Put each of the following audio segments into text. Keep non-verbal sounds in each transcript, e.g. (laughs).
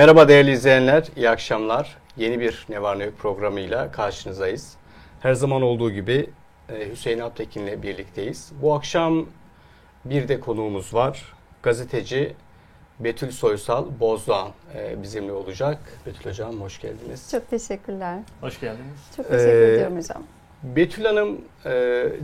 Merhaba değerli izleyenler, iyi akşamlar. Yeni bir Ne Var Ne Yok programıyla karşınızdayız. Her zaman olduğu gibi e, Hüseyin Aptekin'le birlikteyiz. Bu akşam bir de konuğumuz var. Gazeteci Betül Soysal Bozdoğan e, bizimle olacak. Betül Hocam hoş geldiniz. Çok teşekkürler. Hoş geldiniz. Çok teşekkür Ee, ediyorum hocam. Betül Hanım e,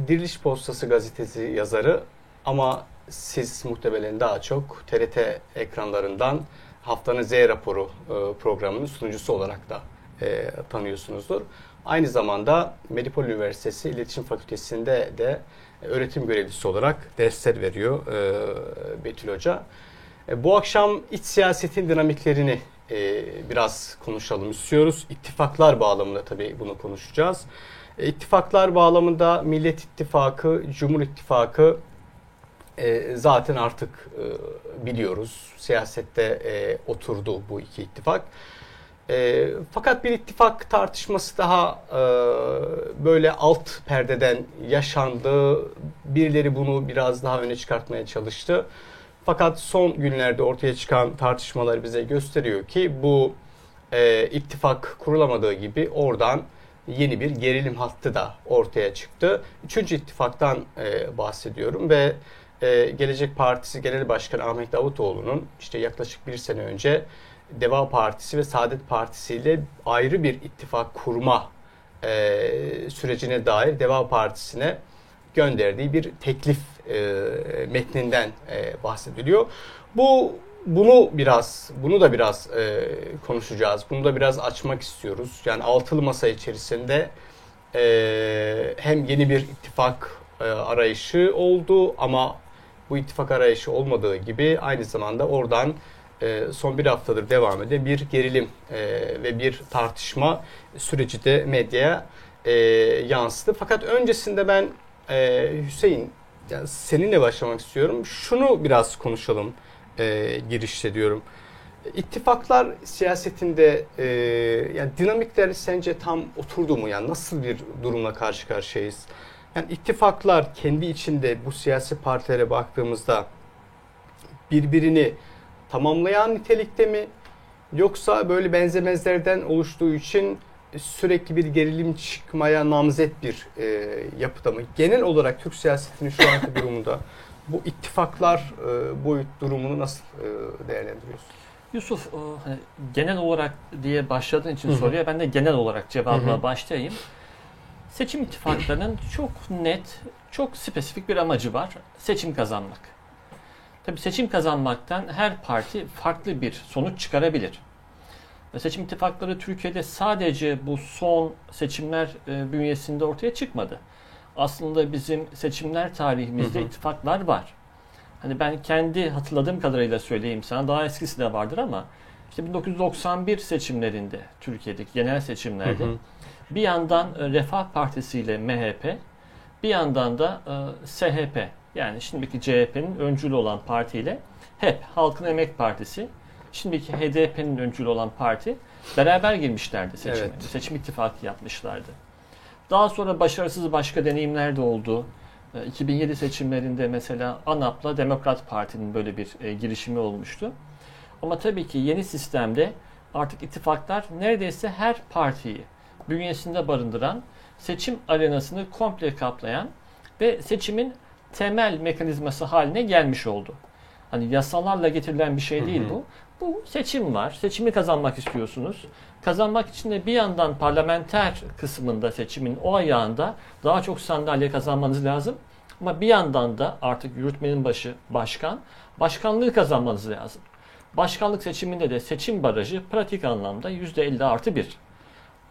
Diriliş Postası gazetesi yazarı ama siz muhtemelen daha çok TRT ekranlarından Haftanın Z raporu e, programının sunucusu olarak da e, tanıyorsunuzdur. Aynı zamanda Medipol Üniversitesi İletişim Fakültesi'nde de öğretim görevlisi olarak dersler veriyor e, Betül Hoca. E, bu akşam iç siyasetin dinamiklerini e, biraz konuşalım istiyoruz. İttifaklar bağlamında tabii bunu konuşacağız. E, ittifaklar bağlamında Millet İttifakı, Cumhur İttifakı e, zaten artık e, biliyoruz. Siyasette e, oturdu bu iki ittifak. E, fakat bir ittifak tartışması daha e, böyle alt perdeden yaşandı. Birileri bunu biraz daha öne çıkartmaya çalıştı. Fakat son günlerde ortaya çıkan tartışmalar bize gösteriyor ki bu e, ittifak kurulamadığı gibi oradan yeni bir gerilim hattı da ortaya çıktı. Üçüncü ittifaktan e, bahsediyorum ve e, Gelecek Partisi Genel Başkanı Ahmet Davutoğlu'nun işte yaklaşık bir sene önce Deva Partisi ve Saadet Partisi ile ayrı bir ittifak kurma e, sürecine dair Deva Partisi'ne gönderdiği bir teklif e, metninden e, bahsediliyor. Bu bunu biraz bunu da biraz e, konuşacağız. Bunu da biraz açmak istiyoruz. Yani altılı masa içerisinde e, hem yeni bir ittifak e, arayışı oldu ama bu ittifak arayışı olmadığı gibi aynı zamanda oradan e, son bir haftadır devam eden bir gerilim e, ve bir tartışma süreci de medyaya e, yansıdı. Fakat öncesinde ben e, Hüseyin seninle başlamak istiyorum. Şunu biraz konuşalım girişte diyorum. İttifaklar siyasetinde e, yani dinamikler sence tam oturdu mu? Yani nasıl bir durumla karşı karşıyayız? Yani ittifaklar kendi içinde bu siyasi partilere baktığımızda birbirini tamamlayan nitelikte mi? Yoksa böyle benzemezlerden oluştuğu için sürekli bir gerilim çıkmaya namzet bir e, yapıda mı? Genel olarak Türk siyasetinin şu anki (laughs) durumunda bu ittifaklar e, boyut durumunu nasıl e, değerlendiriyorsun? Yusuf, e, hani genel olarak diye başladığın için Hı hı. soruya ben de genel olarak cevabına Hı hı. başlayayım. Seçim ittifaklarının çok net, çok spesifik bir amacı var. Seçim kazanmak. Tabii seçim kazanmaktan her parti farklı bir sonuç çıkarabilir. Seçim ittifakları Türkiye'de sadece bu son seçimler e, bünyesinde ortaya çıkmadı. Aslında bizim seçimler tarihimizde Hı hı. ittifaklar var. Hani ben kendi hatırladığım kadarıyla söyleyeyim sana. Daha eskisi de vardır ama işte 1991 seçimlerinde Türkiye'deki genel seçimlerde Hı hı. Bir yandan e, Refah Partisi ile MHP, bir yandan da e, SHP yani şimdiki CHP'nin öncülü olan partiyle HEP, Halkın Emek Partisi, şimdiki HDP'nin öncülü olan parti beraber girmişlerdi seçime. Evet. Seçim ittifakı yapmışlardı. Daha sonra başarısız başka deneyimler de oldu. E, 2007 seçimlerinde mesela ANAP'la Demokrat Parti'nin böyle bir e, girişimi olmuştu. Ama tabii ki yeni sistemde artık ittifaklar neredeyse her partiyi bünyesinde barındıran, seçim arenasını komple kaplayan ve seçimin temel mekanizması haline gelmiş oldu. Hani yasalarla getirilen bir şey değil bu. Bu seçim var. Seçimi kazanmak istiyorsunuz. Kazanmak için de bir yandan parlamenter kısmında seçimin o ayağında daha çok sandalye kazanmanız lazım. Ama bir yandan da artık yürütmenin başı başkan, başkanlığı kazanmanız lazım. Başkanlık seçiminde de seçim barajı pratik anlamda %50 artı 1.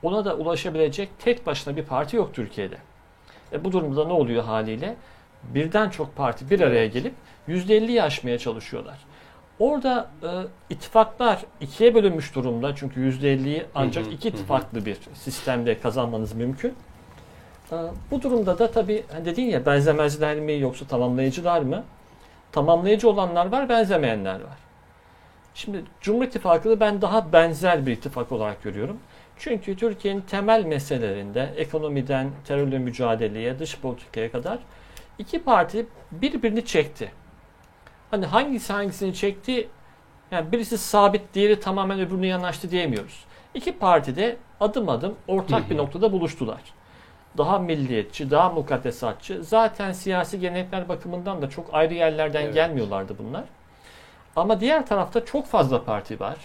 Ona da ulaşabilecek tek başına bir parti yok Türkiye'de. E bu durumda ne oluyor haliyle? Birden çok parti bir araya gelip %50'yi aşmaya çalışıyorlar. Orada e, ittifaklar ikiye bölünmüş durumda. Çünkü %50'yi ancak iki farklı bir sistemde kazanmanız mümkün. E, bu durumda da tabii hani dedin ya benzemezler mi yoksa tamamlayıcılar mı? Tamamlayıcı olanlar var, benzemeyenler var. Şimdi Cumhur İttifakı'nı ben daha benzer bir ittifak olarak görüyorum. Çünkü Türkiye'nin temel meselelerinde ekonomiden terörle mücadeleye, dış politikaya kadar iki parti birbirini çekti. Hani hangisi hangisini çekti Yani birisi sabit, diğeri tamamen öbürünü yanaştı diyemiyoruz. İki parti de adım adım ortak bir noktada buluştular. Daha milliyetçi, daha mukaddesatçı. Zaten siyasi gelenekler bakımından da çok ayrı yerlerden Evet. gelmiyorlardı bunlar. Ama diğer tarafta çok fazla parti var.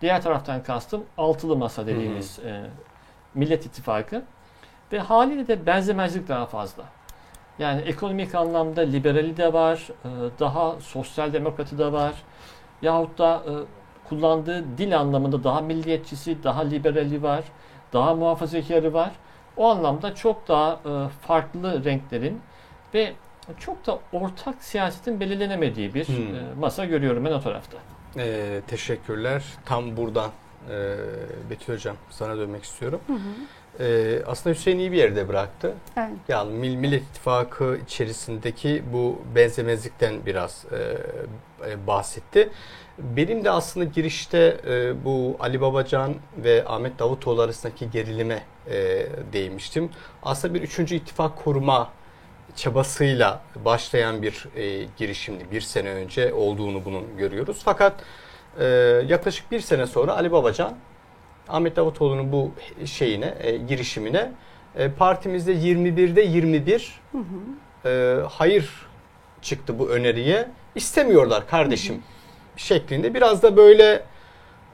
Diğer taraftan kastım altılı masa dediğimiz e, Millet İttifakı. Ve haliyle de benzemezlik daha fazla. Yani ekonomik anlamda liberali de var, e, daha sosyal demokratı da var. Yahut da e, kullandığı dil anlamında daha milliyetçisi, daha liberali var, daha muhafazakarı var. O anlamda çok daha e, farklı renklerin ve çok da ortak siyasetin belirlenemediği bir Hmm. masa görüyorum ben o tarafta. Ee, teşekkürler. Tam buradan e, Betül Hocam sana dönmek istiyorum. Hı hı. Ee, aslında Hüseyin iyi bir yerde bıraktı. Evet. Yani Mil- Millet İttifakı içerisindeki bu benzemezlikten biraz e, e, bahsetti. Benim de aslında girişte e, bu Ali Babacan ve Ahmet Davutoğlu arasındaki gerilime e, değinmiştim. Aslında bir üçüncü ittifak kurma çabasıyla başlayan bir e, girişimdi. Bir sene önce olduğunu bunun görüyoruz. Fakat e, yaklaşık bir sene sonra Ali Babacan Ahmet Davutoğlu'nun bu şeyine, e, girişimine e, partimizde 21'de 21 Hı hı. e, hayır çıktı bu öneriye. İstemiyorlar kardeşim şeklinde biraz da böyle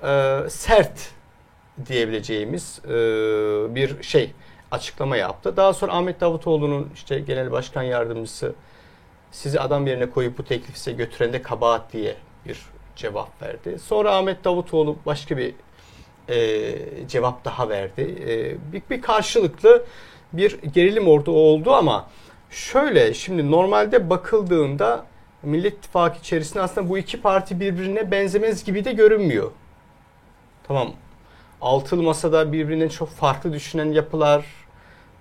e, sert diyebileceğimiz e, bir şey açıklama yaptı. Daha sonra Ahmet Davutoğlu'nun işte genel başkan yardımcısı sizi adam yerine koyup bu teklifi size götüren de kabahat diye bir cevap verdi. Sonra Ahmet Davutoğlu başka bir e, cevap daha verdi. E, bir, bir karşılıklı bir gerilim orada oldu ama şöyle şimdi normalde bakıldığında Millet İttifakı içerisinde aslında bu iki parti birbirine benzemez gibi de görünmüyor. Tamam. Altılı masada birbirinden çok farklı düşünen yapılar,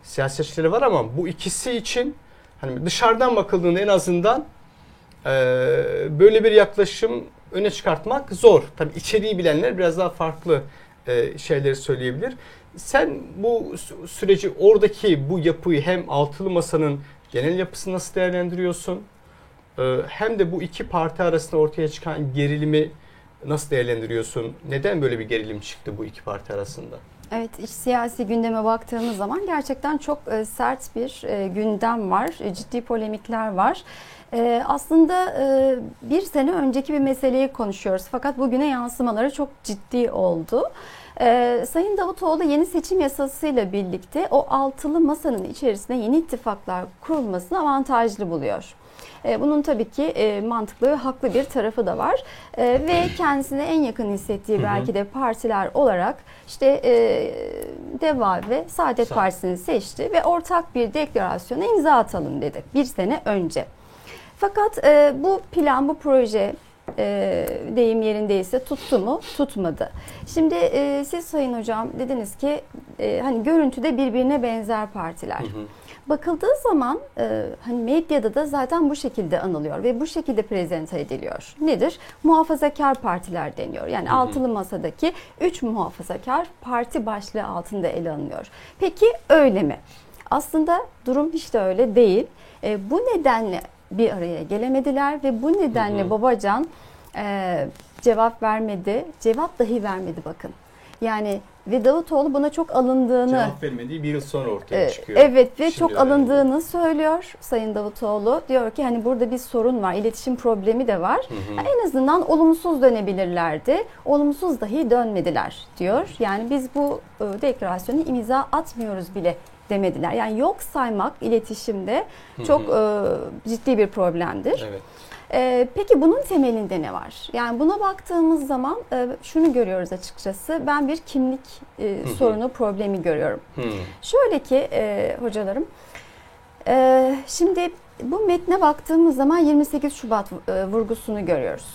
siyasetçileri var ama bu ikisi için hani dışarıdan bakıldığında en azından e, böyle bir yaklaşım öne çıkartmak zor. Tabii içeriği bilenler biraz daha farklı e, şeyleri söyleyebilir. Sen bu sü- süreci oradaki bu yapıyı hem altılı masanın genel yapısını nasıl değerlendiriyorsun? E, hem de bu iki parti arasında ortaya çıkan gerilimi nasıl değerlendiriyorsun? Neden böyle bir gerilim çıktı bu iki parti arasında? Evet, iç siyasi gündeme baktığımız zaman gerçekten çok e, sert bir e, gündem var, e, ciddi polemikler var. Aslında bir sene önceki bir meseleyi konuşuyoruz fakat bugüne yansımaları çok ciddi oldu. E, Sayın Davutoğlu yeni seçim yasasıyla birlikte o altılı masanın içerisinde yeni ittifaklar kurulmasını avantajlı buluyor. E, Bunun tabii ki e, mantıklı ve haklı bir tarafı da var. E, ve kendisine en yakın hissettiği belki de partiler olarak işte DEVA ve Saadet Partisi'ni seçti ve ortak bir deklarasyona imza atalım dedi bir sene önce. Fakat bu plan, bu proje e, deyim yerindeyse tuttu mu? Tutmadı. Şimdi e, siz Sayın Hocam dediniz ki e, hani görüntüde birbirine benzer partiler. Hı hı. Bakıldığı zaman e, hani medyada da zaten bu şekilde anılıyor ve bu şekilde prezente ediliyor. Nedir? Muhafazakar partiler deniyor. Yani Hı hı. altılı masadaki üç muhafazakar parti başlığı altında ele alınıyor. Peki öyle mi? Aslında durum hiç de öyle değil. E, bu nedenle bir araya gelemediler ve bu nedenle Hı hı. Babacan e, cevap vermedi. Cevap dahi vermedi bakın. Yani ve Davutoğlu buna çok alındığını Cevap vermediği bir yıl sonra ortaya ee, çıkıyor. Evet ve Şimdi çok alındığını söylüyor Sayın Davutoğlu. Diyor ki hani burada bir sorun var, iletişim problemi de var. Hı hı. En azından olumsuz dönebilirlerdi. Olumsuz dahi dönmediler diyor. Yani biz bu e, deklarasyonu imza atmıyoruz bile demediler. Yani yok saymak iletişimde çok e, ciddi bir problemdir. Evet. E, peki bunun temelinde ne var? Yani buna baktığımız zaman e, şunu görüyoruz açıkçası. Ben bir kimlik e, sorunu, problemi görüyorum. Şöyle ki e, hocalarım, e, şimdi bu metne baktığımız zaman 28 Şubat e, vurgusunu görüyoruz.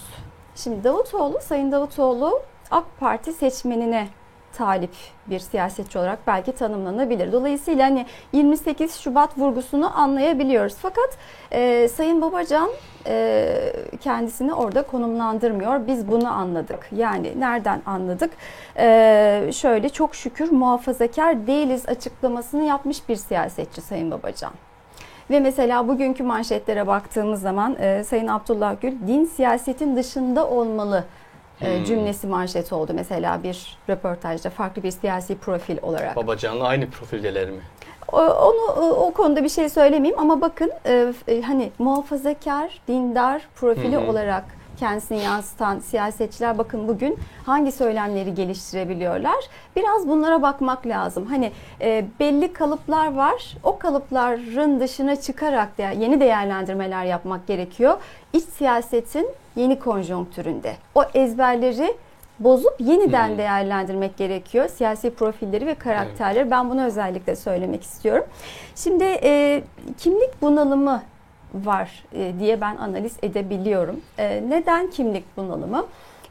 Şimdi Davutoğlu, Sayın Davutoğlu AK Parti seçmenine talip bir siyasetçi olarak belki tanımlanabilir. Dolayısıyla hani 28 Şubat vurgusunu anlayabiliyoruz. Fakat e, Sayın Babacan e, kendisini orada konumlandırmıyor. Biz bunu anladık. Yani nereden anladık? E, şöyle çok şükür muhafazakar değiliz açıklamasını yapmış bir siyasetçi Sayın Babacan. Ve mesela bugünkü manşetlere baktığımız zaman e, Sayın Abdullah Gül din siyasetin dışında olmalı Hmm. cümlesi manşet oldu mesela bir röportajda farklı bir siyasi profil olarak. Babacan'la aynı profildeler mi? Onu o- konuda bir şey söylemeyeyim ama bakın e, e, hani muhafazakar, dindar profili Hı hı. olarak kendisini yansıtan siyasetçiler bakın bugün hangi söylemleri geliştirebiliyorlar. Biraz bunlara bakmak lazım. Hani e, belli kalıplar var. O kalıpların dışına çıkarak da yeni değerlendirmeler yapmak gerekiyor. İç siyasetin yeni konjonktüründe. O ezberleri bozup yeniden hı. değerlendirmek gerekiyor. Siyasi profilleri ve karakterleri. Ben bunu özellikle söylemek istiyorum. Şimdi e, kimlik bunalımı var e, diye ben analiz edebiliyorum. E, neden kimlik bunalımı?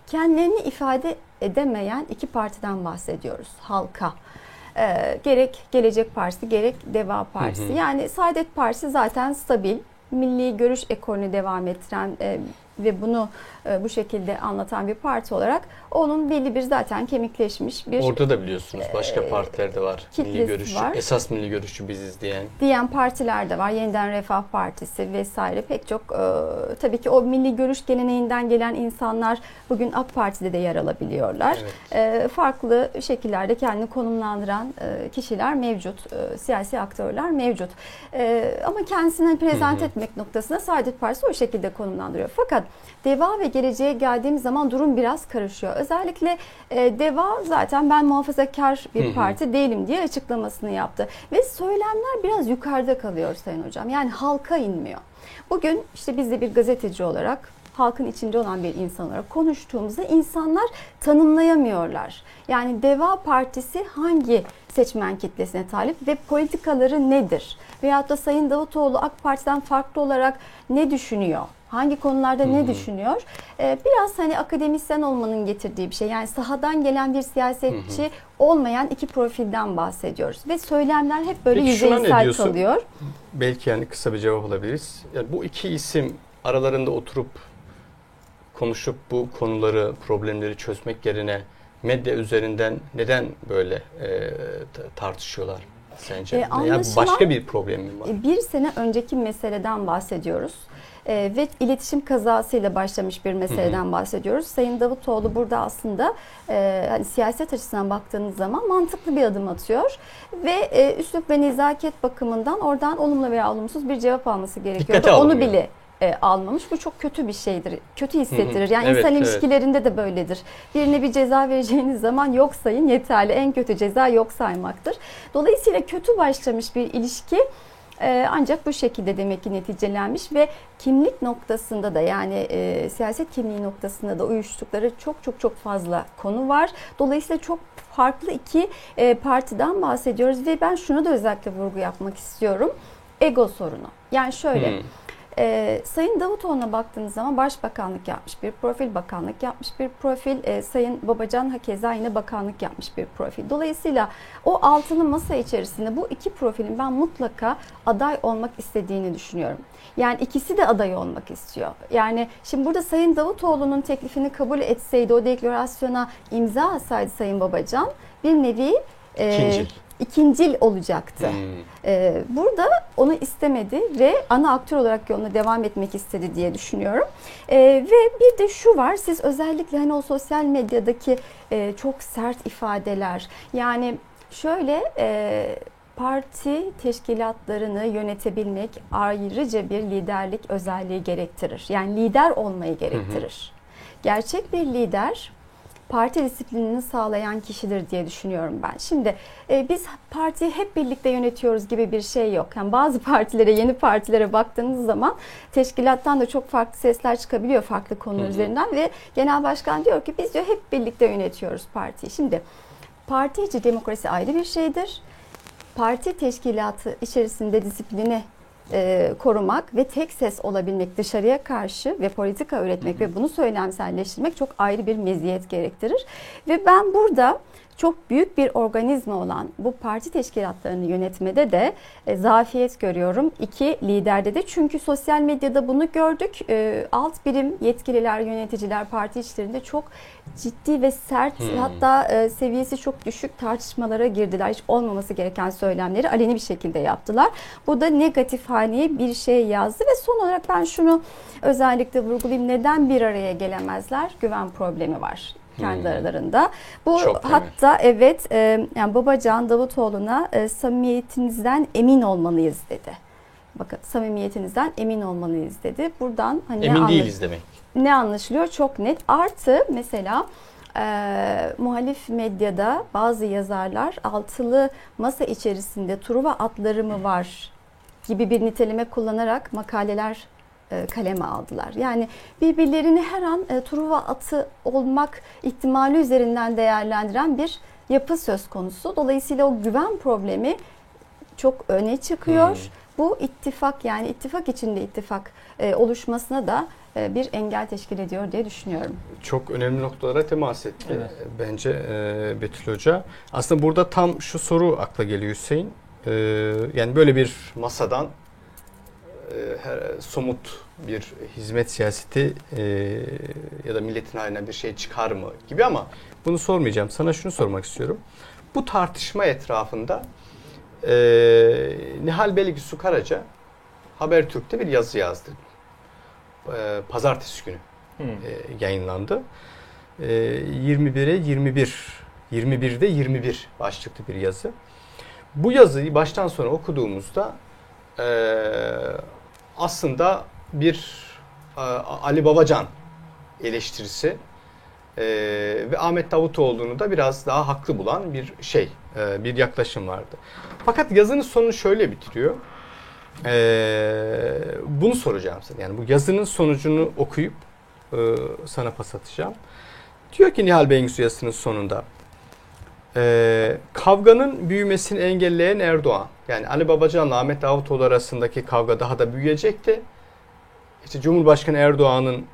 Kendilerini ifade edemeyen iki partiden bahsediyoruz. Halka. E, gerek Gelecek Partisi gerek Deva Partisi. Hı hı. Yani Saadet Partisi zaten stabil. Milli görüş ekolünü devam ettiren ve bunu e, bu şekilde anlatan bir parti olarak onun belli bir zaten kemikleşmiş bir Orada da biliyorsunuz başka Ee, partiler de var. Milli görüşçü, var. esas milli görüşçü biziz diyen. diyen partiler de var. Yeniden Refah Partisi vesaire pek çok e, tabii ki o milli görüş geleneğinden gelen insanlar bugün AK Parti'de de yer alabiliyorlar. Evet. E, farklı şekillerde kendini konumlandıran e, kişiler mevcut, e, siyasi aktörler mevcut. E, ama kendisini prezent Hı hı. etmek noktasında Saadet Partisi o şekilde konumlandırıyor. Fakat Deva ve geleceğe geldiğimiz zaman durum biraz karışıyor. Özellikle e, Deva zaten ben muhafazakar bir parti değilim diye açıklamasını yaptı. Ve söylemler biraz yukarıda kalıyor Sayın Hocam. Yani halka inmiyor. Bugün işte biz de bir gazeteci olarak halkın içinde olan bir insan olarak konuştuğumuzda insanlar tanımlayamıyorlar. Yani Deva Partisi hangi seçmen kitlesine talip ve politikaları nedir? Veyahut da Sayın Davutoğlu AK Parti'den farklı olarak ne düşünüyor? Hangi konularda ne düşünüyor? Ee, biraz hani akademisyen olmanın getirdiği bir şey. Yani sahadan gelen bir siyasetçi olmayan iki profilden bahsediyoruz. Ve söylemler hep böyle Peki yüzeysel kalıyor. Belki yani kısa bir cevap alabiliriz. Yani bu iki isim aralarında oturup konuşup bu konuları, problemleri çözmek yerine medya üzerinden neden böyle e, tartışıyorlar sence? E, anlaşılan- başka bir problem mi var? E, Bir sene önceki meseleden bahsediyoruz. E, ve iletişim kazasıyla başlamış bir meseleden bahsediyoruz. Sayın Davutoğlu burada aslında e, hani siyaset açısından baktığınız zaman mantıklı bir adım atıyor ve e, üslup ve nezaket bakımından oradan olumlu veya olumsuz bir cevap alması gerekiyordu. Onu bile e, almamış. Bu çok kötü bir şeydir. Kötü hissettirir. Yani Evet, insan evet. ilişkilerinde de böyledir. Birine bir ceza vereceğiniz zaman yok sayın yeterli. En kötü ceza yok saymaktır. Dolayısıyla kötü başlamış bir ilişki e, ancak bu şekilde demek ki neticelenmiş ve kimlik noktasında da yani e, siyaset kimliği noktasında da uyuştukları çok çok çok fazla konu var. Dolayısıyla çok farklı iki e, partiden bahsediyoruz ve ben şuna da özellikle vurgu yapmak istiyorum. Ego sorunu. Yani şöyle Hmm. Ee, Sayın Davutoğlu'na baktığınız zaman başbakanlık yapmış bir profil, bakanlık yapmış bir profil. Ee, Sayın Babacan hakeza yine bakanlık yapmış bir profil. Dolayısıyla o altılı masa içerisinde bu iki profilin ben mutlaka aday olmak istediğini düşünüyorum. Yani ikisi de aday olmak istiyor. Yani şimdi burada Sayın Davutoğlu'nun teklifini kabul etseydi, o deklarasyona imza atsaydı Sayın Babacan bir nevi e, İkincil. İkincil olacaktı. Hmm. Ee, burada onu istemedi ve ana aktör olarak yoluna devam etmek istedi diye düşünüyorum. Ee, ve bir de şu var, siz özellikle hani o sosyal medyadaki e, çok sert ifadeler, yani şöyle e, parti teşkilatlarını yönetebilmek ayrıca bir liderlik özelliği gerektirir. Yani lider olmayı gerektirir. Gerçek bir lider parti disiplinini sağlayan kişidir diye düşünüyorum ben. Şimdi e, biz partiyi hep birlikte yönetiyoruz gibi bir şey yok. Yani bazı (laughs) partilere, yeni partilere baktığınız zaman teşkilattan da çok farklı sesler çıkabiliyor farklı konular Hı hı. üzerinden ve genel başkan diyor ki biz diyor hep birlikte yönetiyoruz partiyi. Şimdi parti içi demokrasi ayrı bir şeydir. Parti teşkilatı içerisinde disiplini e, korumak ve tek ses olabilmek dışarıya karşı ve politika üretmek ve bunu söylemselleştirmek çok ayrı bir meziyet gerektirir. Ve ben burada çok büyük bir organizma olan bu parti teşkilatlarını yönetmede de e, zafiyet görüyorum. İki liderde de çünkü sosyal medyada bunu gördük. E, alt birim yetkililer, yöneticiler parti içlerinde çok ciddi ve sert Hmm. hatta e, seviyesi çok düşük tartışmalara girdiler. Hiç olmaması gereken söylemleri aleni bir şekilde yaptılar. Bu da negatif haneye bir şey yazdı ve son olarak ben şunu özellikle vurgulayayım. Neden bir araya gelemezler? Güven problemi var kendi Hmm. aralarında. Bu Çok hatta evet e, yani Babacan Davutoğlu'na e, samimiyetinizden emin olmalıyız dedi. Bakın samimiyetinizden emin olmalıyız dedi. Buradan hani ne Emin anlaş- değiliz demek. ne anlaşılıyor? Çok net. Artı mesela e, muhalif medyada bazı yazarlar altılı masa içerisinde Truva atları mı var gibi bir niteleme kullanarak makaleler kaleme aldılar. Yani birbirlerini her an e, Truva atı olmak ihtimali üzerinden değerlendiren bir yapı söz konusu. Dolayısıyla o güven problemi çok öne çıkıyor. Hmm. Bu ittifak yani ittifak içinde ittifak e, oluşmasına da e, bir engel teşkil ediyor diye düşünüyorum. Çok önemli noktalara temas etti Evet. bence e, Betül Hoca. Aslında burada tam şu soru akla geliyor Hüseyin. E, yani böyle bir masadan e, her- somut bir hizmet siyaseti e, ya da milletin haline bir şey çıkar mı gibi ama bunu sormayacağım. Sana şunu sormak istiyorum. Bu tartışma etrafında e, Nihal Belgüsü Karaca Habertürk'te bir yazı yazdı. E, pazartesi günü Hı. e, yayınlandı. E, 21'e 21 21'de 21 başlıklı bir yazı. Bu yazıyı baştan sona okuduğumuzda e, aslında bir e, Ali Babacan eleştirisi e, ve Ahmet Davutoğlu'nu da biraz daha haklı bulan bir şey, e, bir yaklaşım vardı. Fakat yazının sonunu şöyle bitiriyor. Bunu soracağım sana. Yani bu yazının sonucunu okuyup sana pas atacağım. Diyor ki Nihal Bengüsü yazısının sonunda e, kavganın büyümesini engelleyen Erdoğan. Yani Ali Babacan'la Ahmet Davutoğlu arasındaki kavga daha da büyüyecekti. İşte Cumhurbaşkanı Erdoğan'ın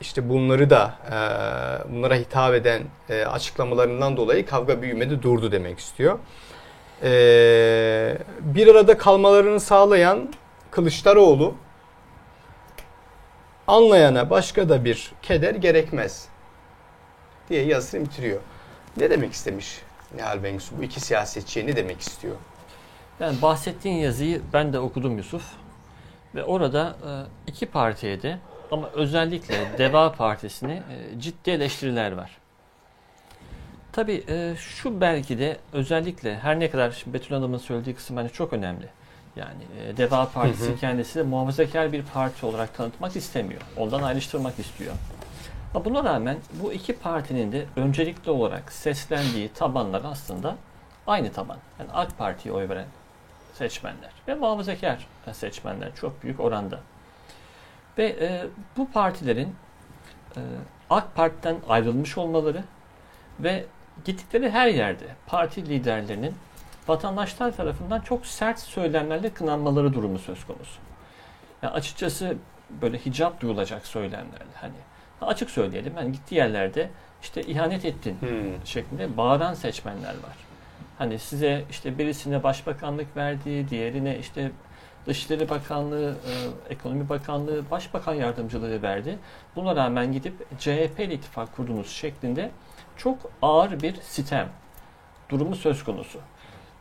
işte bunları da e, bunlara hitap eden e, açıklamalarından dolayı kavga büyümedi durdu demek istiyor. E, bir arada kalmalarını sağlayan Kılıçdaroğlu anlayana başka da bir keder gerekmez diye yazısını bitiriyor. Ne demek istemiş Nihal Bengüsü? Bu iki siyasetçiye ne demek istiyor? Yani bahsettiğin yazıyı ben de okudum Yusuf. Ve orada e, iki partiye de ama özellikle (laughs) Deva Partisi'ne e, ciddi eleştiriler var. Tabii e, şu belki de özellikle her ne kadar Betül Hanım'ın söylediği kısım bence çok önemli. Yani Deva Partisi Hı hı. kendisi de muhafazakar bir parti olarak tanıtmak istemiyor. Ondan ayrıştırmak istiyor. Buna rağmen bu iki partinin de öncelikli olarak seslendiği tabanlar aslında aynı taban. Yani AK Parti'ye oy veren seçmenler ve muhafazakar seçmenler çok büyük oranda. Ve e, bu partilerin e, AK Parti'den ayrılmış olmaları ve gittikleri her yerde parti liderlerinin vatandaşlar tarafından çok sert söylemlerle kınanmaları durumu söz konusu. Yani açıkçası böyle hicap duyulacak söylemlerle hani açık söyleyelim hani gittiği yerlerde işte ihanet ettin Hmm. şeklinde bağıran seçmenler var. Hani size işte birisine başbakanlık verdi, diğerine işte Dışişleri Bakanlığı, e, Ekonomi Bakanlığı, Başbakan Yardımcılığı verdi. Buna rağmen gidip CHP ile ittifak kurdunuz şeklinde çok ağır bir sitem durumu söz konusu.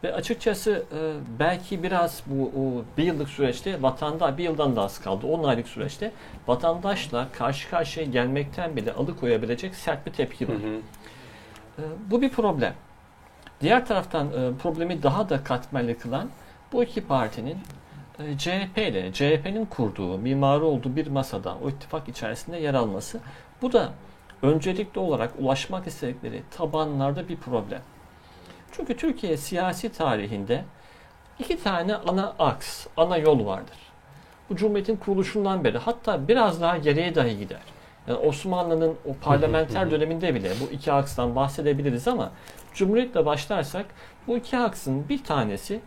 Ve açıkçası e, belki biraz bu o bir yıllık süreçte vatanda bir yıldan da az kaldı. 10 aylık süreçte vatandaşla karşı karşıya gelmekten bile alıkoyabilecek sert bir tepki Hı var. hı. E, Bu bir problem. Diğer taraftan e, problemi daha da katmerli kılan bu iki partinin e, CHP ile CHP'nin kurduğu, mimarı olduğu bir masada o ittifak içerisinde yer alması. Bu da öncelikli olarak ulaşmak istedikleri tabanlarda bir problem. Çünkü Türkiye siyasi tarihinde iki tane ana aks, ana yol vardır. Bu Cumhuriyet'in kuruluşundan beri hatta biraz daha geriye dahi gider. Yani Osmanlı'nın o parlamenter döneminde bile bu iki akstan bahsedebiliriz ama Cumhuriyet'le başlarsak bu iki aksın bir tanesi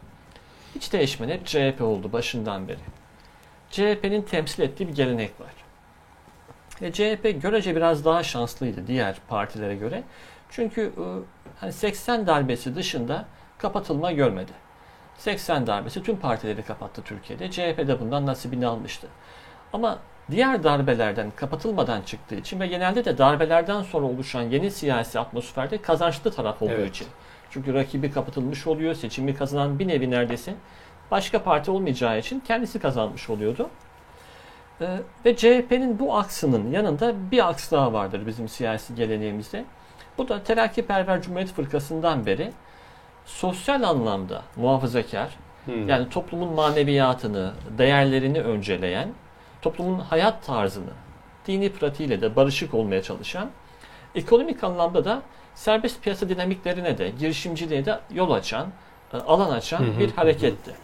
hiç değişmeden hep CHP oldu başından beri. CHP'nin temsil ettiği bir gelenek var. Ve CHP görece biraz daha şanslıydı diğer partilere göre. Çünkü e, hani 80 darbesi dışında kapatılma görmedi. 80 darbesi tüm partileri kapattı Türkiye'de. CHP de bundan nasibini almıştı. Ama diğer darbelerden kapatılmadan çıktığı için ve genelde de darbelerden sonra oluşan yeni siyasi atmosferde kazançlı taraf olduğu Evet. için. Çünkü rakibi kapatılmış oluyor, seçimi kazanan bir nevi neredeyse başka parti olmayacağı için kendisi kazanmış oluyordu. Ee, ve CHP'nin bu aksının yanında bir aks daha vardır bizim siyasi geleneğimizde. Bu da Terakkiperver Cumhuriyet Fırkası'ndan beri sosyal anlamda muhafazakar, Hmm. yani toplumun maneviyatını, değerlerini önceleyen, toplumun hayat tarzını, dini pratiğiyle de barışık olmaya çalışan, ekonomik anlamda da serbest piyasa dinamiklerine de, girişimciliğe de yol açan, e, alan açan hı, bir hareketti.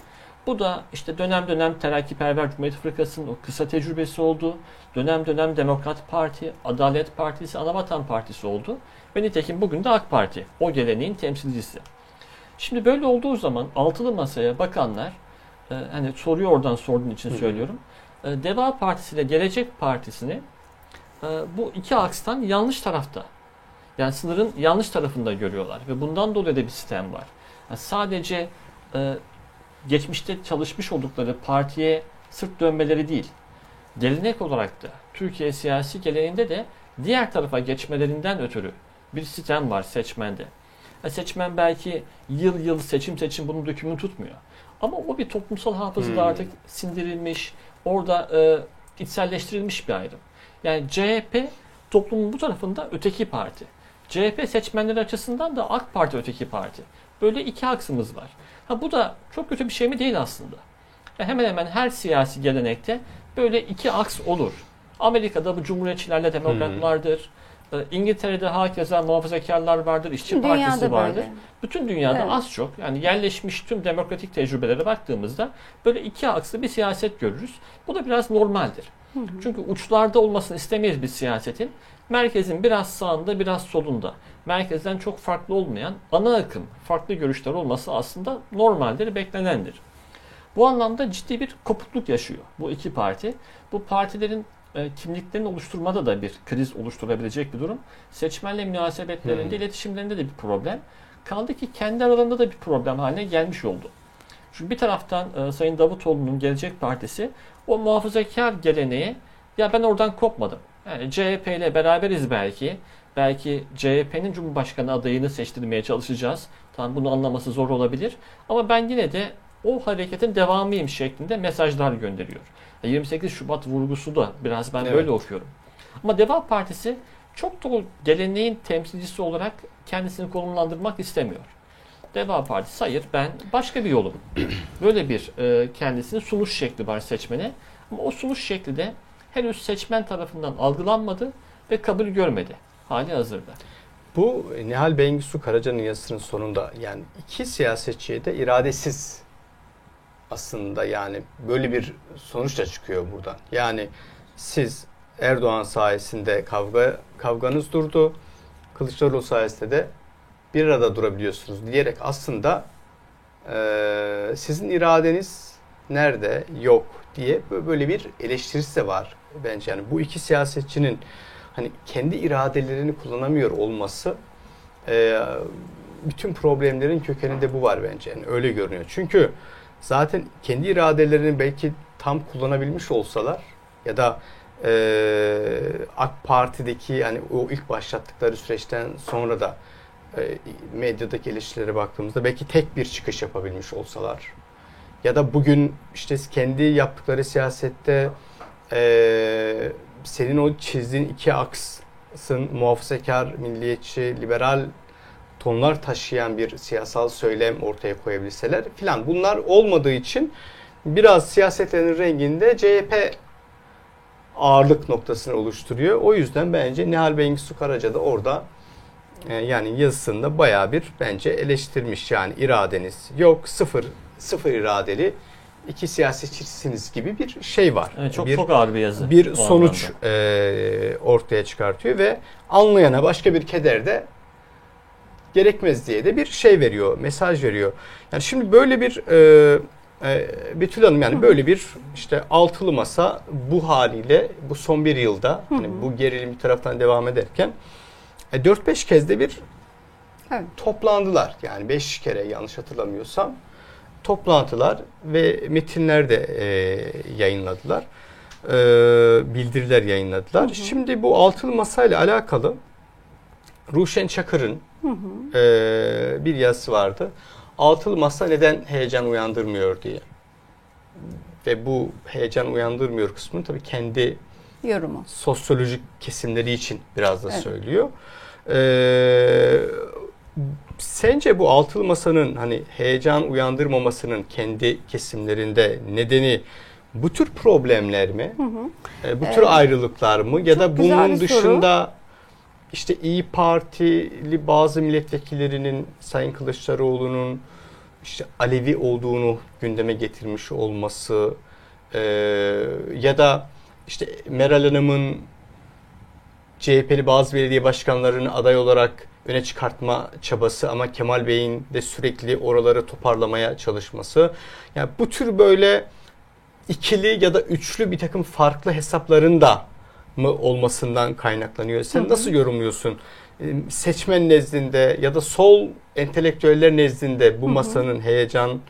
Bu da işte dönem dönem Terakkiperver Cumhuriyet Fırkası'nın o kısa tecrübesi oldu. Dönem dönem Demokrat Parti, Adalet Partisi, Anavatan Partisi oldu. Ve nitekim bugün de AK Parti o geleneğin temsilcisi. Şimdi böyle olduğu zaman altılı masaya bakanlar, e, hani soruyu oradan sorduğun için Hı söylüyorum. E, Deva Partisi ile Gelecek Partisi'ni e, bu iki akstan yanlış tarafta. Yani sınırın yanlış tarafında görüyorlar ve bundan dolayı da bir sistem var. Yani sadece e, geçmişte çalışmış oldukları partiye sırt dönmeleri değil, gelenek olarak da Türkiye siyasi geleneğinde de diğer tarafa geçmelerinden ötürü bir sistem var seçmende. Ya seçmen belki yıl yıl seçim seçim bunun dökümünü tutmuyor. Ama o bir toplumsal hafızada Hmm. artık sindirilmiş, orada e, içselleştirilmiş bir ayrım. Yani CHP toplumun bu tarafında öteki parti. CHP seçmenleri açısından da AK Parti öteki parti. Böyle iki aksımız var. Ha bu da çok kötü bir şey mi değil aslında. Ya hemen hemen her siyasi gelenekte böyle iki aks olur. Amerika'da bu cumhuriyetçilerle demokratlardır. Ee, İngiltere'de hakeza muhafazakarlar vardır, işçi Tüm partisi dünyada vardır. böyle. Bütün dünyada Evet. az çok yani yerleşmiş tüm demokratik tecrübelere baktığımızda böyle iki akslı bir siyaset görürüz. Bu da biraz normaldir. Çünkü uçlarda olmasını istemeyiz bir siyasetin. Merkezin biraz sağında biraz solunda. Merkezden çok farklı olmayan ana akım farklı görüşler olması aslında normaldir, beklenendir. Bu anlamda ciddi bir kopukluk yaşıyor bu iki parti. Bu partilerin e, kimliklerini oluşturmada da bir kriz oluşturabilecek bir durum. Seçmenle münasebetlerinde, Hmm. iletişimlerinde de bir problem. Kaldı ki kendi aralarında da bir problem haline gelmiş oldu. Çünkü bir taraftan e, Sayın Davutoğlu'nun Gelecek Partisi o muhafazakar geleneğe ya ben oradan kopmadım. Yani CHP ile beraberiz belki. Belki CHP'nin Cumhurbaşkanı adayını seçtirmeye çalışacağız. Tamam bunu anlaması zor olabilir. Ama ben yine de o hareketin devamıyım şeklinde mesajlar gönderiyor. E, 28 Şubat vurgusu da biraz ben Evet. böyle okuyorum. Ama Deva Partisi çok da o geleneğin temsilcisi olarak kendisini konumlandırmak istemiyor. Deva Partisi hayır ben başka bir yolum. (clears throat) Böyle bir e, kendisini sunuş şekli var seçmene. Ama o sunuş şekli de henüz seçmen tarafından algılanmadı ve kabul görmedi hali hazırda. Bu Nihal Bengisu Karaca'nın yazısının sonunda yani iki siyasetçiye de iradesiz aslında yani böyle bir sonuç da çıkıyor buradan. Yani siz Erdoğan sayesinde kavga kavganız durdu. Kılıçdaroğlu sayesinde de bir arada durabiliyorsunuz diyerek aslında eee, sizin iradeniz nerede yok diye bö- böyle bir eleştirisi de var bence yani bu iki siyasetçinin hani kendi iradelerini kullanamıyor olması eee, bütün problemlerin kökeninde bu var bence yani öyle görünüyor çünkü zaten kendi iradelerini belki tam kullanabilmiş olsalar ya da eee, AK Parti'deki hani o ilk başlattıkları süreçten sonra da e, medyadaki eleştirilere baktığımızda belki tek bir çıkış yapabilmiş olsalar ya da bugün işte kendi yaptıkları siyasette e, senin o çizdiğin iki aksın muhafazakar, milliyetçi, liberal tonlar taşıyan bir siyasal söylem ortaya koyabilseler filan. Bunlar olmadığı için biraz siyasetlerin renginde CHP ağırlık noktasını oluşturuyor. O yüzden bence Nihal Bengisu Karaca da orada e, yani yazısında bayağı bir bence eleştirmiş. Yani iradeniz yok sıfır sıfır iradeli iki siyasetçisiniz gibi bir şey var. Evet, çok bir, çok ağır bir yazı. bir sonuç anlamda. e, ortaya çıkartıyor ve anlayana başka bir keder de gerekmez diye de bir şey veriyor, mesaj veriyor. Yani şimdi böyle bir e, e, Betül Hanım yani böyle bir işte altılı masa bu haliyle bu son bir yılda hani bu gerilim bir taraftan devam ederken e, 4-5 kez de bir Evet. toplandılar. Yani beş kere yanlış hatırlamıyorsam toplantılar ve metinler de e, yayınladılar. E, bildiriler yayınladılar. Şimdi bu altılı masayla alakalı Ruşen Çakır'ın e, bir yazısı vardı. Altılı masa neden heyecan uyandırmıyor diye. Ve bu heyecan uyandırmıyor kısmını tabii kendi Yorumu. sosyolojik kesimleri için biraz da Evet. söylüyor. Ee, sence bu altılı masanın hani heyecan uyandırmamasının kendi kesimlerinde nedeni bu tür problemler mi? Ee, bu tür Evet. ayrılıklar mı? Ya da bunun bir soru. İşte İyi Partili bazı milletvekillerinin Sayın Kılıçdaroğlu'nun işte Alevi olduğunu gündeme getirmiş olması ee, ya da işte Meral Hanım'ın CHP'li bazı belediye başkanlarını aday olarak öne çıkartma çabası ama Kemal Bey'in de sürekli oraları toparlamaya çalışması. Yani bu tür böyle ikili ya da üçlü bir takım farklı hesapların da mı olmasından kaynaklanıyor? Sen Hı hı. nasıl yorumluyorsun? Ee, Seçmen nezdinde ya da sol entelektüeller nezdinde bu masanın heyecan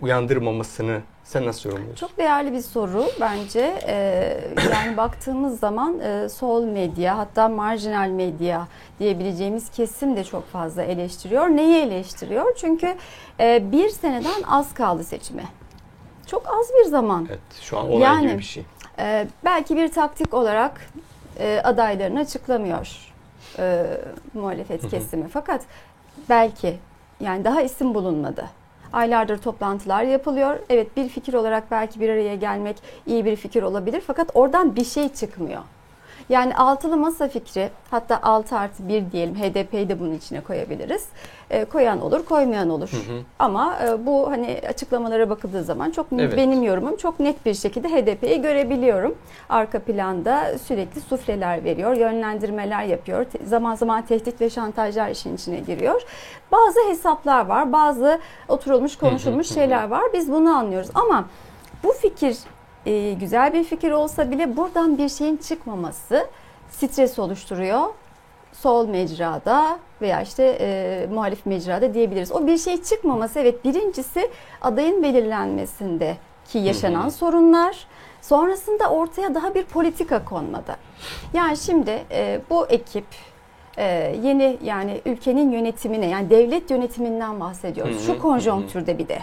uyandırmamasını sen nasıl yorumluyorsun? Çok değerli bir soru bence. Ee, yani baktığımız zaman e, sol medya hatta marjinal medya diyebileceğimiz kesim de çok fazla eleştiriyor. Neyi eleştiriyor? Çünkü e, bir seneden az kaldı seçime. Çok az bir zaman. Evet, şu an onay Yani- gibi bir şey. Ee, belki bir taktik olarak e, adaylarını açıklamıyor e, muhalefet kesimi. Fakat belki yani daha isim bulunmadı. Aylardır toplantılar yapılıyor. Evet bir fikir olarak belki bir araya gelmek iyi bir fikir olabilir. Fakat oradan bir şey çıkmıyor. Yani altılı masa fikri hatta 6 artı 1 diyelim HDP'yi de bunun içine koyabiliriz. E, koyan olur koymayan olur. Ama e, bu hani açıklamalara bakıldığı zaman çok Evet. benim yorumum çok net bir şekilde HDP'yi görebiliyorum. Arka planda sürekli sufleler veriyor, yönlendirmeler yapıyor. Zaman zaman tehdit ve şantajlar işin içine giriyor. Bazı hesaplar var, bazı oturulmuş konuşulmuş şeyler var. Biz bunu anlıyoruz ama bu fikir e, güzel bir fikir olsa bile buradan bir şeyin çıkmaması stres oluşturuyor. Sol mecrada veya işte e, muhalif mecrada diyebiliriz. O bir şey çıkmaması evet birincisi adayın belirlenmesinde ki yaşanan sorunlar. Sonrasında ortaya daha bir politika konmadı. Yani şimdi e, bu ekip e, yeni yani ülkenin yönetimine yani devlet yönetiminden bahsediyoruz. Hı hı, Şu konjonktürde bir de.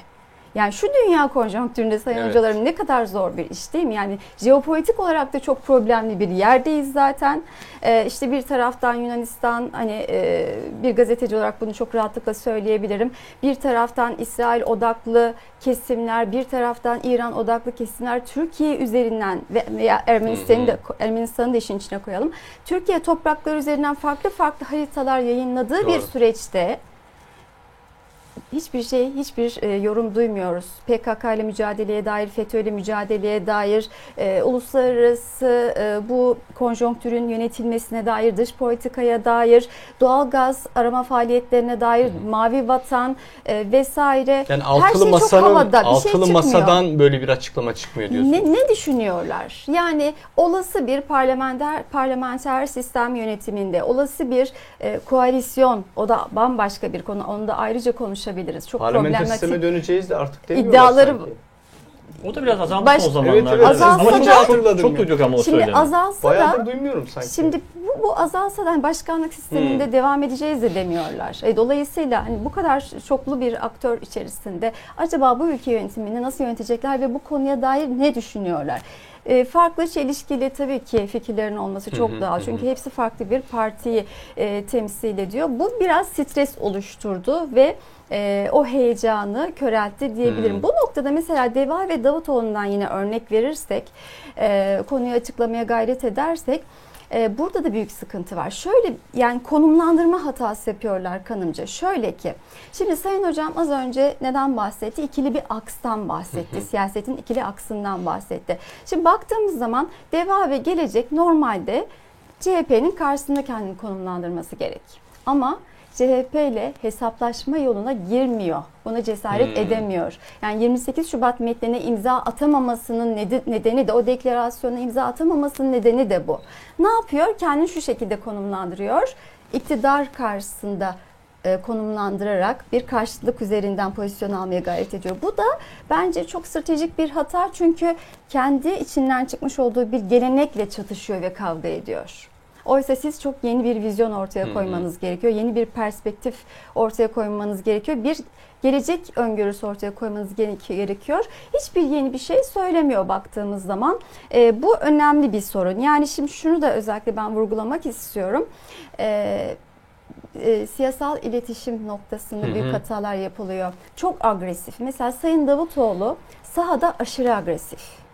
Yani şu dünya konjonktüründe sayın Evet. hocalarım ne kadar zor bir iş değil mi? Yani jeopolitik olarak da çok problemli bir yerdeyiz zaten. Ee, işte bir taraftan Yunanistan hani e, bir gazeteci olarak bunu çok rahatlıkla söyleyebilirim. Bir taraftan İsrail odaklı kesimler, bir taraftan İran odaklı kesimler Türkiye üzerinden ve- veya Ermenistan'ı da Ermenistan'ı da işin içine koyalım. Türkiye toprakları üzerinden farklı farklı haritalar yayınladığı bir Doğru. süreçte hiçbir şey, hiçbir e, yorum duymuyoruz. PKK ile mücadeleye dair, FETÖ ile mücadeleye dair, e, uluslararası e, bu konjonktürün yönetilmesine dair, dış politikaya dair, doğalgaz arama faaliyetlerine dair, mavi vatan e, vesaire. Yani Her altılı şey çok masanın havada, bir şey altılı çıkmıyor. masadan böyle bir açıklama çıkmıyor diyorsun. Ne, ne düşünüyorlar? Yani olası bir parlamenter parlamenter sistem yönetiminde, olası bir e, koalisyon, o da bambaşka bir konu. Onu da ayrıca konuşabiliriz. Çok Parlamenter problematik. sisteme döneceğiz de artık demiyorlar İddiaları- sanki. O da biraz azalmış Baş- son zamanlarda. Evet, evet. Azalsa ama çok, da- çok, çok duyduk ama o Şimdi söylemi. azalsa Bayağıdır da duymuyorum sanki. Şimdi bu, bu azalsa da hani başkanlık sisteminde Hmm. devam edeceğiz de demiyorlar. E, dolayısıyla hani bu kadar çoklu bir aktör içerisinde acaba bu ülke yönetimini nasıl yönetecekler ve bu konuya dair ne düşünüyorlar? E, farklı çelişkili tabii ki fikirlerin olması çok Hı hı, doğal. hı Çünkü hepsi farklı bir partiyi e, temsil ediyor. Bu biraz stres oluşturdu ve e, o heyecanı köreltti diyebilirim. Hmm. Bu noktada mesela Deva ve Davutoğlu'ndan yine örnek verirsek, e, konuyu açıklamaya gayret edersek, e, burada da büyük sıkıntı var. Şöyle yani konumlandırma hatası yapıyorlar kanımca. Şöyle ki, şimdi Sayın Hocam az önce neden bahsetti? İkili bir akstan bahsetti. Siyasetin ikili aksından bahsetti. Şimdi baktığımız zaman Deva ve Gelecek normalde CHP'nin karşısında kendini konumlandırması gerek. Ama CHP ile hesaplaşma yoluna girmiyor. Buna cesaret Hmm. edemiyor. Yani 28 Şubat metnine imza atamamasının nedeni de o deklarasyona imza atamamasının nedeni de bu. Ne yapıyor? Kendini şu şekilde konumlandırıyor. İktidar karşısında e, konumlandırarak bir karşıtlık üzerinden pozisyon almaya gayret ediyor. Bu da bence çok stratejik bir hata çünkü kendi içinden çıkmış olduğu bir gelenekle çatışıyor ve kavga ediyor. Oysa siz çok yeni bir vizyon ortaya koymanız gerekiyor. Yeni bir perspektif ortaya koymanız gerekiyor. Bir gelecek öngörüsü ortaya koymanız gerekiyor. Hiçbir yeni bir şey söylemiyor baktığımız zaman. E, bu önemli bir sorun. Yani şimdi şunu da özellikle ben vurgulamak istiyorum. E, e, siyasal iletişim noktasında Hı hı. büyük hatalar yapılıyor. Çok agresif. Mesela Sayın Davutoğlu sahada aşırı agresif.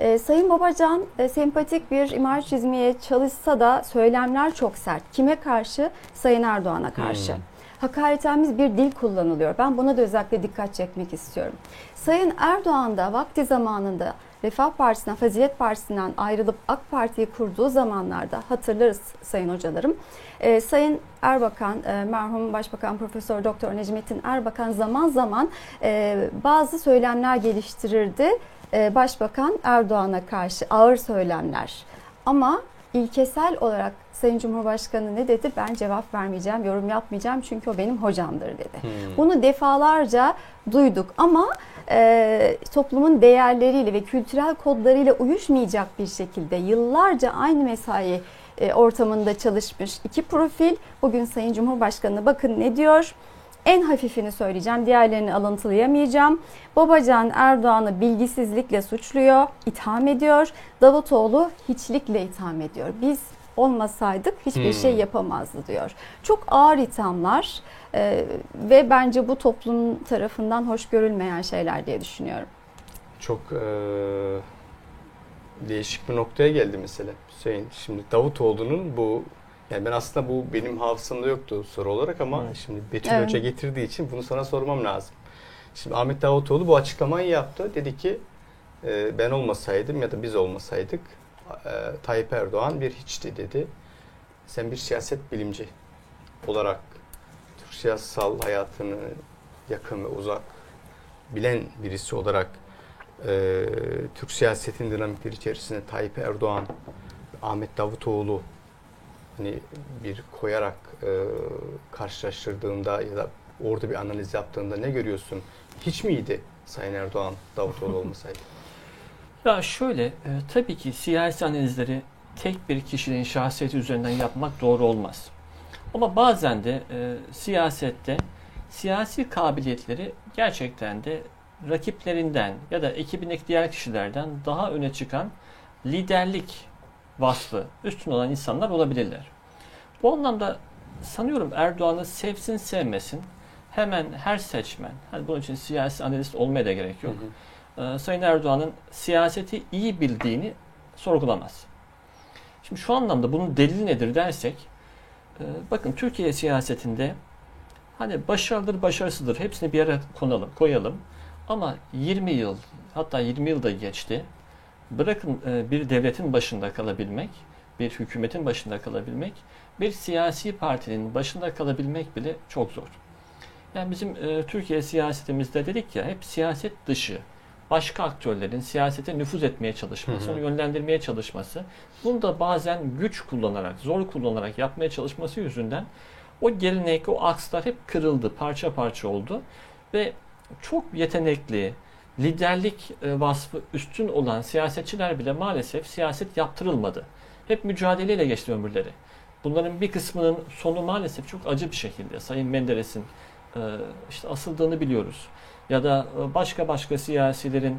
Ee, Sayın Babacan e, sempatik bir imaj çizmeye çalışsa da söylemler çok sert. Kime karşı? Sayın Erdoğan'a karşı. Hmm. Hakaretamiz bir dil kullanılıyor. Ben buna da özellikle dikkat çekmek istiyorum. Sayın Erdoğan da vakti zamanında Refah Partisi'nden, Fazilet Partisi'nden ayrılıp AK Parti'yi kurduğu zamanlarda hatırlarız sayın hocalarım. Ee, sayın Erbakan, e, merhum Başbakan Profesör Doktor Necmettin Erbakan zaman zaman e, bazı söylemler geliştirirdi. E, Başbakan Erdoğan'a karşı ağır söylemler. Ama ilkesel olarak Sayın Cumhurbaşkanı ne dedi? Ben cevap vermeyeceğim, yorum yapmayacağım çünkü o benim hocamdır dedi. Hmm. Bunu defalarca duyduk ama e, toplumun değerleriyle ve kültürel kodlarıyla uyuşmayacak bir şekilde yıllarca aynı mesai e, ortamında çalışmış iki profil. Bugün Sayın Cumhurbaşkanı bakın ne diyor? En hafifini söyleyeceğim, diğerlerini alıntılayamayacağım. Babacan Erdoğan'ı bilgisizlikle suçluyor, itham ediyor. Davutoğlu hiçlikle itham ediyor. Biz olmasaydık hiçbir Hmm. şey yapamazdı diyor. Çok ağır ithamlar e, ve bence bu toplum tarafından hoş görülmeyen şeyler diye düşünüyorum. Çok eee, değişik bir noktaya geldi mesele Hüseyin. Şimdi Davutoğlu'nun bu yani ben aslında bu benim hafızamda yoktu soru olarak ama Evet. şimdi Betül Evet. Hoca getirdiği için bunu sana sormam lazım. Şimdi Ahmet Davutoğlu bu açıklamayı yaptı. Dedi ki e, ben olmasaydım ya da biz olmasaydık e, Tayyip Erdoğan bir hiçti dedi. Sen bir siyaset bilimci olarak siyasal hayatını yakın ve uzak bilen birisi olarak e, Türk siyasetin dinamikleri içerisinde Tayyip Erdoğan, Ahmet Davutoğlu hani bir koyarak e, karşılaştırdığında ya da orada bir analiz yaptığında ne görüyorsun? Hiç miydi Sayın Erdoğan Davutoğlu (laughs) olmasaydı? Ya şöyle, e, tabii ki siyasi analizleri tek bir kişinin şahsiyeti üzerinden yapmak doğru olmaz. Ama bazen de e, siyasette siyasi kabiliyetleri gerçekten de rakiplerinden ya da ekibindeki diğer kişilerden daha öne çıkan liderlik vasfı üstün olan insanlar olabilirler. Bu anlamda sanıyorum Erdoğan'ı sevsin sevmesin hemen her seçmen, hani bunun için siyasi analist olmaya da gerek yok. Ee, Sayın Erdoğan'ın siyaseti iyi bildiğini sorgulamaz. Şimdi şu anlamda bunun delili nedir dersek, e, bakın Türkiye siyasetinde hani başarılıdır, başarısızdır hepsini bir yere konalım, koyalım. Ama 20 yıl, hatta 20 yıl da geçti. Bırakın e, bir devletin başında kalabilmek, bir hükümetin başında kalabilmek, bir siyasi partinin başında kalabilmek bile çok zor. Yani bizim e, Türkiye siyasetimizde dedik ya hep siyaset dışı başka aktörlerin siyasete nüfuz etmeye çalışması, Hı hı. onu yönlendirmeye çalışması, bunu da bazen güç kullanarak, zor kullanarak yapmaya çalışması yüzünden o gelenek, o akslar hep kırıldı, parça parça oldu ve çok yetenekli, liderlik e, vasfı üstün olan siyasetçiler bile maalesef siyaset yaptırılmadı. Hep mücadeleyle geçti ömürleri. Bunların bir kısmının sonu maalesef çok acı bir şekilde. Sayın Menderes'in e, işte asıldığını biliyoruz. Ya da e, başka başka siyasilerin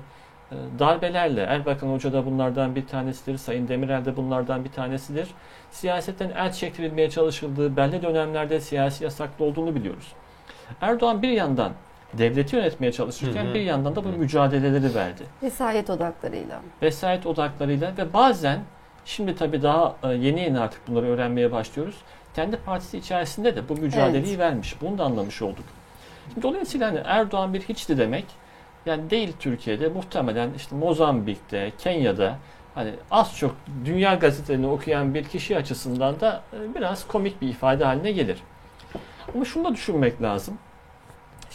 e, darbelerle, Erbakan Hoca da bunlardan bir tanesidir, Sayın Demirel de bunlardan bir tanesidir. Siyasetten el çektirilmeye çalışıldığı belli dönemlerde siyasi yasaklı olduğunu biliyoruz. Erdoğan bir yandan devleti yönetmeye çalışırken Hı hı. bir yandan da bu Hı. mücadeleleri verdi. Vesayet odaklarıyla. Vesayet odaklarıyla ve bazen şimdi tabii daha e, yeni yeni artık bunları öğrenmeye başlıyoruz. Kendi partisi içerisinde de bu mücadeleyi Evet. vermiş. Bunu da anlamış olduk. Dolayısıyla hani Erdoğan bir hiçti demek yani değil Türkiye'de muhtemelen işte Mozambik'te, Kenya'da hani az çok dünya gazetelerini okuyan bir kişi açısından da e, biraz komik bir ifade haline gelir. Ama şunu da düşünmek lazım.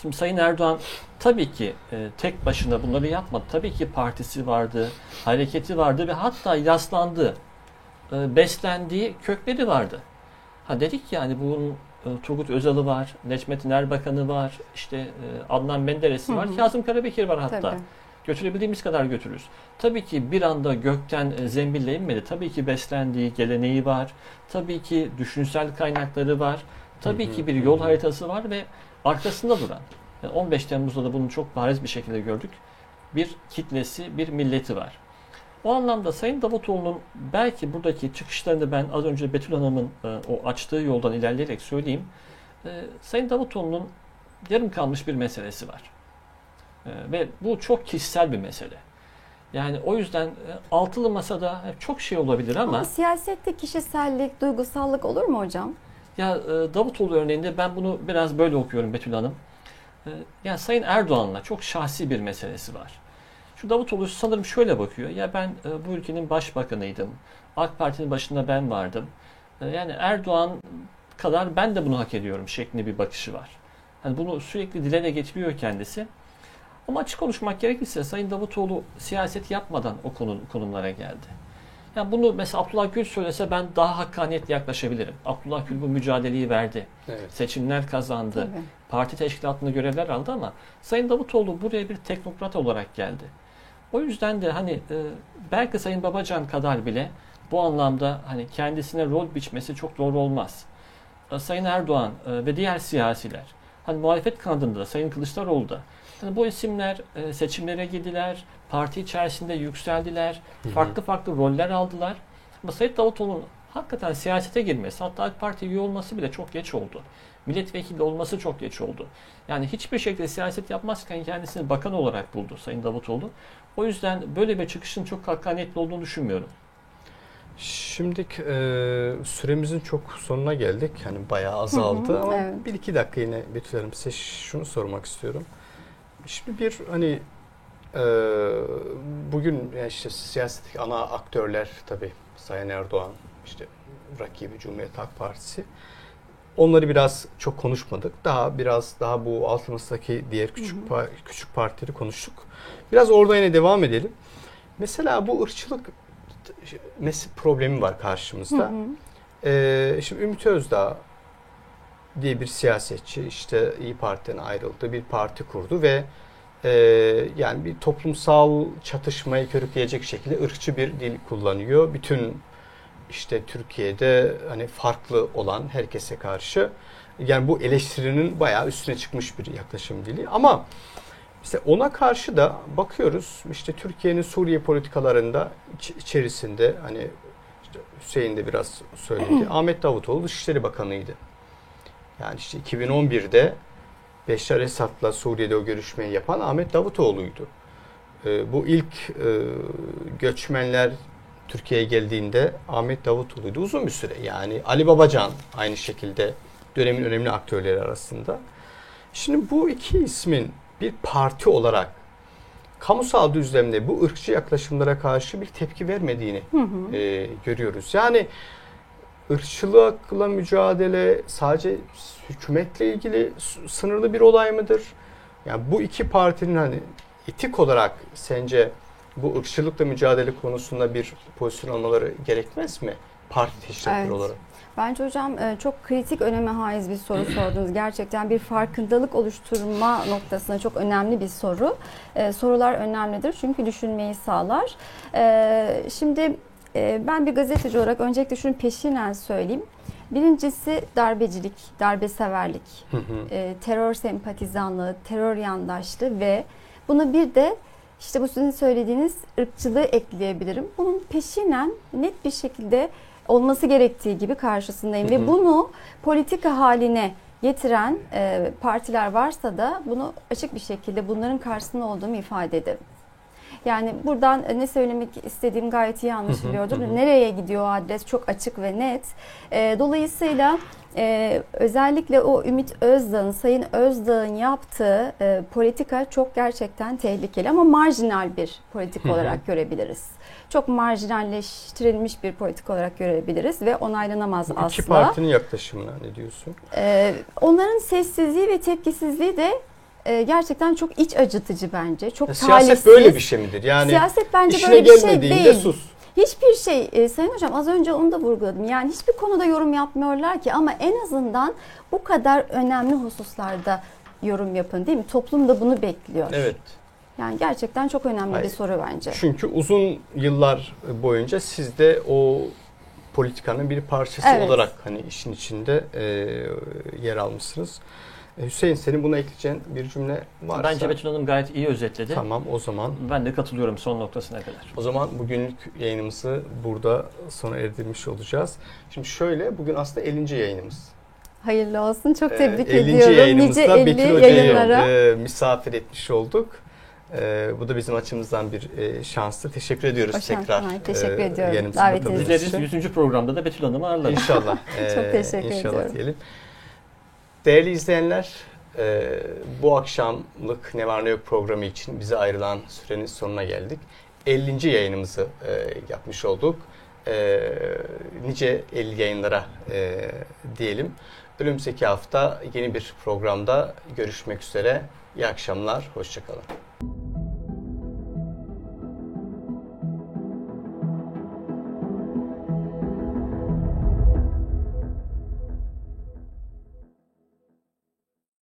Şimdi Sayın Erdoğan tabii ki e, tek başına bunları yapmadı. Tabii ki partisi vardı, hareketi vardı ve hatta yaslandığı, e, beslendiği kökleri vardı. Ha dedik yani bunun Turgut Özal'ı var, Necmettin Erbakan'ı var, işte e, Adnan Menderes'i var, Hı hı. Kazım Karabekir var hatta. Tabii. Götürebildiğimiz kadar götürürüz. Tabii ki bir anda gökten e, zembille inmedi. Tabii ki beslendiği geleneği var. Tabii ki düşünsel kaynakları var. Tabii Hı ki bir yol haritası var ve arkasında duran. Yani 15 Temmuz'da da bunu çok bariz bir şekilde gördük. Bir kitlesi, bir milleti var. O anlamda Sayın Davutoğlu'nun belki buradaki çıkışlarını ben az önce Betül Hanım'ın e, o açtığı yoldan ilerleyerek söyleyeyim. E, Sayın Davutoğlu'nun yarım kalmış bir meselesi var. E, ve bu çok kişisel bir mesele. Yani o yüzden e, altılı masada çok şey olabilir ama Ama siyasette kişisellik, duygusallık olur mu hocam? ya e, Davutoğlu örneğinde ben bunu biraz böyle okuyorum Betül Hanım. E, Ya Sayın Erdoğan'la çok şahsi bir meselesi var. Şu Davutoğlu sanırım şöyle bakıyor. Ya ben e, bu ülkenin başbakanıydım. AK Parti'nin başında ben vardım. E, Yani Erdoğan kadar ben de bunu hak ediyorum şeklinde bir bakışı var. Hani bunu sürekli dile de getiriyor kendisi. Ama açık konuşmak gerekirse Sayın Davutoğlu siyaset yapmadan o konu, konumlara geldi. Yani bunu mesela Abdullah Gül söylese ben daha hakkaniyetli yaklaşabilirim. Abdullah Gül bu mücadeleyi verdi. Evet. Seçimler kazandı. Tabii. Parti teşkilatında görevler aldı ama Sayın Davutoğlu buraya bir teknokrat olarak geldi. O yüzden de hani e, belki Sayın Babacan kadar bile bu anlamda hani kendisine rol biçmesi çok doğru olmaz. E, Sayın Erdoğan e, ve diğer siyasiler hani muhalefet kanadında da Sayın Kılıçdaroğlu da hani bu isimler e, seçimlere girdiler, parti içerisinde yükseldiler, Hı hı. farklı farklı roller aldılar. Ama Sayın Davutoğlu'nun hakikaten siyasete girmesi, hatta AK Parti üye olması bile çok geç oldu. Milletvekili olması çok geç oldu. Yani hiçbir şekilde siyaset yapmazken kendisini bakan olarak buldu Sayın Davutoğlu. O yüzden böyle bir çıkışın çok hakkaniyetli olduğunu düşünmüyorum. Şimdi e, süremizin çok sonuna geldik. Hani bayağı azaldı Hı hı, ama evet. bir iki dakika yine Betül Hanım size şunu sormak istiyorum. Şimdi bir hani e, bugün yani işte siyasetteki ana aktörler tabii Sayın Erdoğan, işte rakibi Cumhuriyet Halk Partisi. Onları biraz çok konuşmadık. Daha biraz daha bu altımızdaki diğer küçük pa- küçük partileri konuştuk. Biraz orada yine devam edelim. Mesela bu ırkçılık mes- problemi var Hı karşımızda. hı. Ee, şimdi Ümit Özdağ diye bir siyasetçi işte İyi Parti'den ayrıldı, bir parti kurdu ve e, yani bir toplumsal çatışmayı körükleyecek şekilde ırkçı bir dil kullanıyor. Bütün işte Türkiye'de hani farklı olan herkese karşı yani bu eleştirinin bayağı üstüne çıkmış bir yaklaşım dili ama işte ona karşı da bakıyoruz işte Türkiye'nin Suriye politikalarında iç- içerisinde hani işte Hüseyin de biraz söyledi. (clears throat) Ahmet Davutoğlu Dışişleri Bakanı'ydı. Yani işte 2011'de Beşar Esad'la Suriye'de o görüşmeyi yapan Ahmet Davutoğlu'ydu. Ee, bu ilk e, göçmenler Türkiye'ye geldiğinde Ahmet Davutoğlu'ydu uzun bir süre. Yani Ali Babacan aynı şekilde dönemin önemli aktörleri arasında. Şimdi bu iki ismin bir parti olarak kamusal düzlemde bu ırkçı yaklaşımlara karşı bir tepki vermediğini Hı hı. e, görüyoruz. Yani ırkçılıkla mücadele sadece hükümetle ilgili sınırlı bir olay mıdır? Yani bu iki partinin hani etik olarak sence bu ırkçılıkla mücadele konusunda bir pozisyon almaları gerekmez mi? Parti teşkilatları Evet. olarak. Bence hocam e, çok kritik öneme haiz bir soru sordunuz. Gerçekten bir farkındalık oluşturma noktasında çok önemli bir soru. E, Sorular önemlidir çünkü düşünmeyi sağlar. E, Şimdi ben bir gazeteci olarak öncelikle şunu peşinen söyleyeyim. Birincisi darbecilik, darbeseverlik, terör sempatizanlığı, terör yandaşlığı ve buna bir de işte bu sizin söylediğiniz ırkçılığı ekleyebilirim. Bunun peşinen net bir şekilde olması gerektiği gibi karşısındayım Hı ve hı. bunu politika haline getiren e, partiler varsa da bunu açık bir şekilde bunların karşısında olduğumu ifade ederim. Yani buradan e, ne söylemek istediğim gayet iyi anlaşılıyordur. hı hı. Nereye gidiyor adres çok açık ve net. E, dolayısıyla e, özellikle o Ümit Özdağ'ın, Sayın Özdağ'ın yaptığı e, politika çok gerçekten tehlikeli ama marjinal bir politik olarak görebiliriz. Çok marjinalleştirilmiş bir politik olarak görebiliriz ve onaylanamaz Bu asla. iki partinin yaklaşımına ne diyorsun? Ee, onların sessizliği ve tepkisizliği de e, gerçekten çok iç acıtıcı bence. Çok Ya talihsiz. siyaset böyle bir şey midir? Yani Siyaset bence böyle bir şey değil. sus. Hiçbir şey e, Sayın Hocam az önce onu da vurguladım. Yani hiçbir konuda yorum yapmıyorlar ki ama en azından bu kadar önemli hususlarda yorum yapın değil mi? Toplum da bunu bekliyor. Evet. Yani gerçekten çok önemli Hayır. bir soru bence. Çünkü uzun yıllar boyunca siz de o politikanın bir parçası Evet. olarak hani işin içinde e, yer almışsınız. E, Hüseyin senin buna ekleyeceğin bir cümle varsa. Bence Betül Hanım gayet iyi özetledi. Tamam o zaman. Ben de katılıyorum son noktasına kadar. O zaman bugünlük yayınımızı burada sona erdirmiş olacağız. Şimdi şöyle bugün aslında 50. yayınımız. Hayırlı olsun. Çok Ee, tebrik 50. ediyorum. Nice yayınımızda 50 Betül Hoca'yı yayınlara. e, misafir etmiş olduk. E, bu da bizim açımızdan bir e, şanstı. Teşekkür ediyoruz O tekrar. Hayır, teşekkür ediyorum. yayınımıza Davetiniz katıldığınız Dileriz için. 100. programda da Betül Hanım'ı ağırlarız. İnşallah. (laughs) Çok e, teşekkür inşallah ediyorum. diyelim. Değerli izleyenler, e, bu akşamlık Ne Var Ne Yok programı için bize ayrılan sürenin sonuna geldik. 50. yayınımızı e, yapmış olduk. E, nice 50 yayınlara diyelim. Önümüzdeki hafta yeni bir programda görüşmek üzere. İyi akşamlar, hoşçakalın.